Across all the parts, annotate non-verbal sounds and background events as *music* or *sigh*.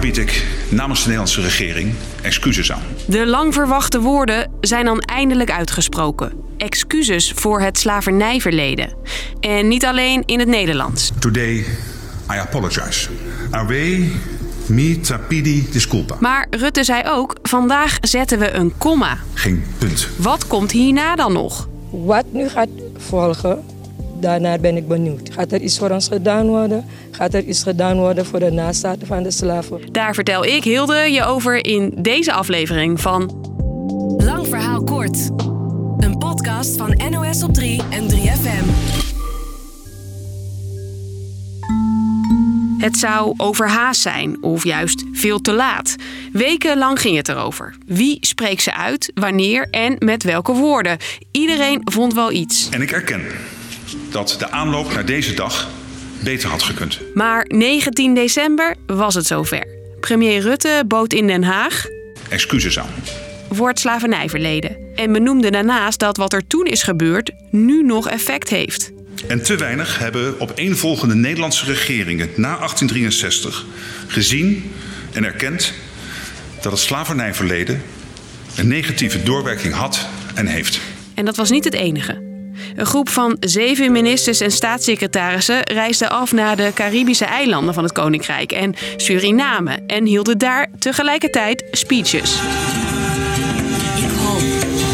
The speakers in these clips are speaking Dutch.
Daarvoor bied ik namens de Nederlandse regering excuses aan. De lang verwachte woorden zijn dan eindelijk uitgesproken. Excuses voor het slavernijverleden. En niet alleen in het Nederlands. Today I apologize. Awe mi tapidi disculpa. Maar Rutte zei ook: vandaag zetten we een komma. Geen punt. Wat komt hierna dan nog? Wat nu gaat volgen, daarnaar ben ik benieuwd. Gaat er iets voor ons gedaan worden? Gaat er iets gedaan worden voor de nastaten van de slaven? Daar vertel ik Hilde je over in deze aflevering van Lang verhaal kort. Een podcast van NOS op 3 en 3FM. Het zou overhaast zijn of juist veel te laat. Wekenlang ging het erover. Wie spreekt ze uit, wanneer en met welke woorden? Iedereen vond wel iets. En ik erken dat de aanloop naar deze dag beter had gekund. Maar 19 december was het zover. Premier Rutte bood in Den Haag Excuses aan. voor het slavernijverleden. En benoemde daarnaast dat wat er toen is gebeurd nu nog effect heeft. En te weinig hebben opeenvolgende Nederlandse regeringen na 1863 gezien en erkend dat het slavernijverleden een negatieve doorwerking had en heeft. En dat was niet het enige. Een groep van zeven ministers en staatssecretarissen reisde af naar de Caribische eilanden van het Koninkrijk en Suriname en hielden daar tegelijkertijd speeches. Ik hoop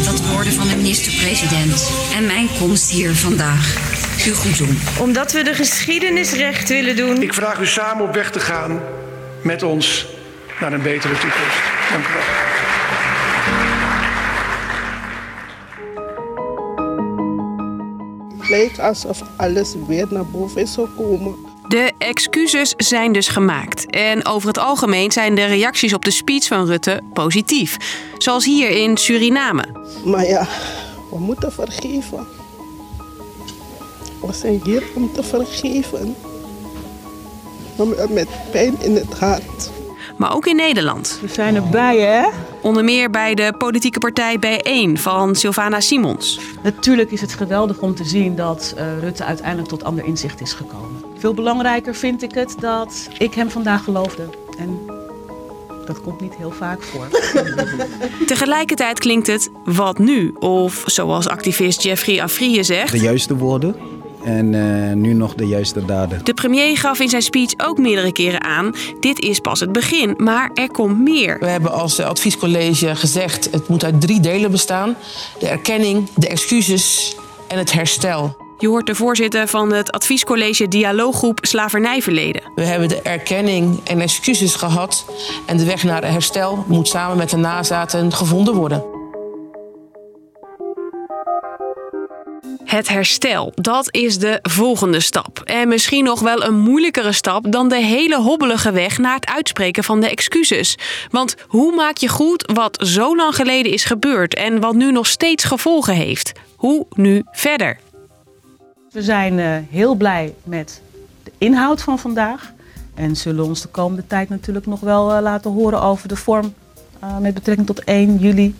dat woorden van de minister-president en mijn komst hier vandaag u goed doen. Omdat we de geschiedenis recht willen doen. Ik vraag u samen op weg te gaan met ons naar een betere toekomst. Dank u wel. Lijkt alsof alles weer naar boven is gekomen. De excuses zijn dus gemaakt. En over het algemeen zijn de reacties op de speech van Rutte positief. Zoals hier in Suriname. Maar ja, we moeten vergeven. We zijn hier om te vergeven. Met pijn in het hart. Maar ook in Nederland. We zijn erbij, hè? Onder meer bij de politieke partij B1 van Sylvana Simons. Natuurlijk is het geweldig om te zien dat eh, Rutte uiteindelijk tot ander inzicht is gekomen. Veel belangrijker vind ik het dat ik hem vandaag geloofde. En dat komt niet heel vaak voor. *laughs* Tegelijkertijd klinkt het wat nu? Of zoals activist Jeffrey Afrije zegt. De juiste woorden en eh, nu nog de juiste daden. De premier gaf in zijn speech ook meerdere keren aan: dit is pas het begin, maar er komt meer. We hebben als adviescollege gezegd: het moet uit drie delen bestaan: de erkenning, de excuses en het herstel. Je hoort de voorzitter van het adviescollege Dialooggroep Slavernijverleden. We hebben de erkenning en excuses gehad en de weg naar herstel moet samen met de nazaten gevonden worden. Het herstel, dat is de volgende stap. En misschien nog wel een moeilijkere stap dan de hele hobbelige weg naar het uitspreken van de excuses. Want hoe maak je goed wat zo lang geleden is gebeurd en wat nu nog steeds gevolgen heeft? Hoe nu verder? We zijn eh, heel blij met de inhoud van vandaag. En zullen ons de komende tijd natuurlijk nog wel eh, laten horen over de vorm eh, met betrekking tot 1 juli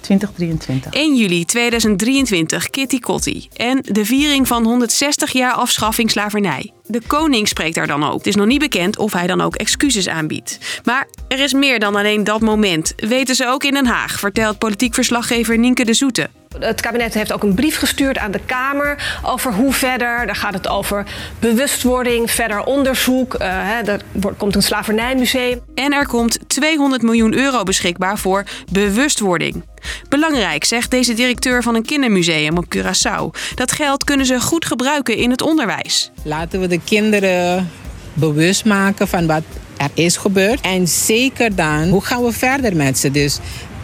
2023. 1 juli 2023, Kitty Kotti. En de viering van 160 jaar afschaffing slavernij. De koning spreekt daar dan ook. Het is nog niet bekend of hij dan ook excuses aanbiedt. Maar er is meer dan alleen dat moment. Weten ze ook in Den Haag, vertelt politiek verslaggever Nienke de Zoete. Het kabinet heeft ook een brief gestuurd aan de Kamer over hoe verder. Daar gaat het over bewustwording, verder onderzoek. Uh, hè, er wordt, komt een slavernijmuseum. En er komt 200 miljoen euro beschikbaar voor bewustwording. Belangrijk, zegt deze directeur van een kindermuseum op Curaçao. Dat geld kunnen ze goed gebruiken in het onderwijs. Laten we de kinderen bewust maken van wat er is gebeurd. En zeker dan, hoe gaan we verder met ze? Dus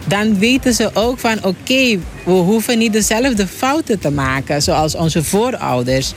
dan weten ze ook van oké, we hoeven niet dezelfde fouten te maken zoals onze voorouders.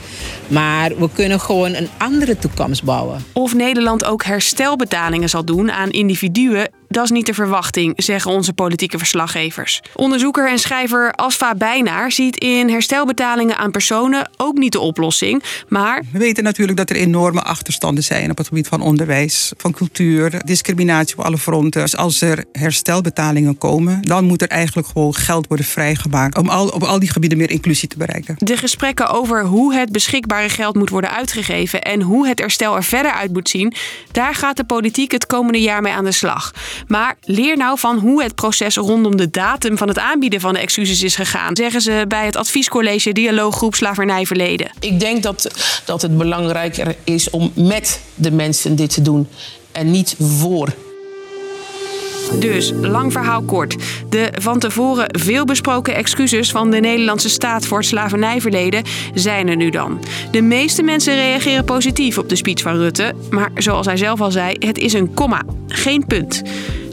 Maar we kunnen gewoon een andere toekomst bouwen. Of Nederland ook herstelbetalingen zal doen aan individuen dat is niet de verwachting, zeggen onze politieke verslaggevers. Onderzoeker en schrijver Asfa Bijnaar ziet in herstelbetalingen aan personen ook niet de oplossing. Maar we weten natuurlijk dat er enorme achterstanden zijn op het gebied van onderwijs, van cultuur, discriminatie op alle fronten. Dus als er herstelbetalingen komen, dan moet er eigenlijk gewoon geld worden vrijgemaakt om al, op al die gebieden meer inclusie te bereiken. De gesprekken over hoe het beschikbare geld moet worden uitgegeven en hoe het herstel er verder uit moet zien, daar gaat de politiek het komende jaar mee aan de slag. Maar leer nou van hoe het proces rondom de datum van het aanbieden van de excuses is gegaan, zeggen ze bij het adviescollege Dialooggroep Slavernijverleden. Ik denk dat, dat het belangrijker is om met de mensen dit te doen en niet voor. Dus, lang verhaal kort. De van tevoren veel besproken excuses van de Nederlandse staat voor het slavernijverleden zijn er nu dan. De meeste mensen reageren positief op de speech van Rutte. Maar zoals hij zelf al zei, het is een komma, geen punt.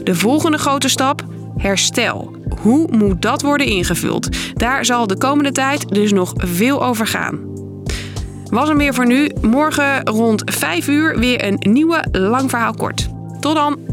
De volgende grote stap: herstel. Hoe moet dat worden ingevuld? Daar zal de komende tijd dus nog veel over gaan. Was er meer voor nu. Morgen rond 5 uur weer een nieuwe lang verhaal kort. Tot dan!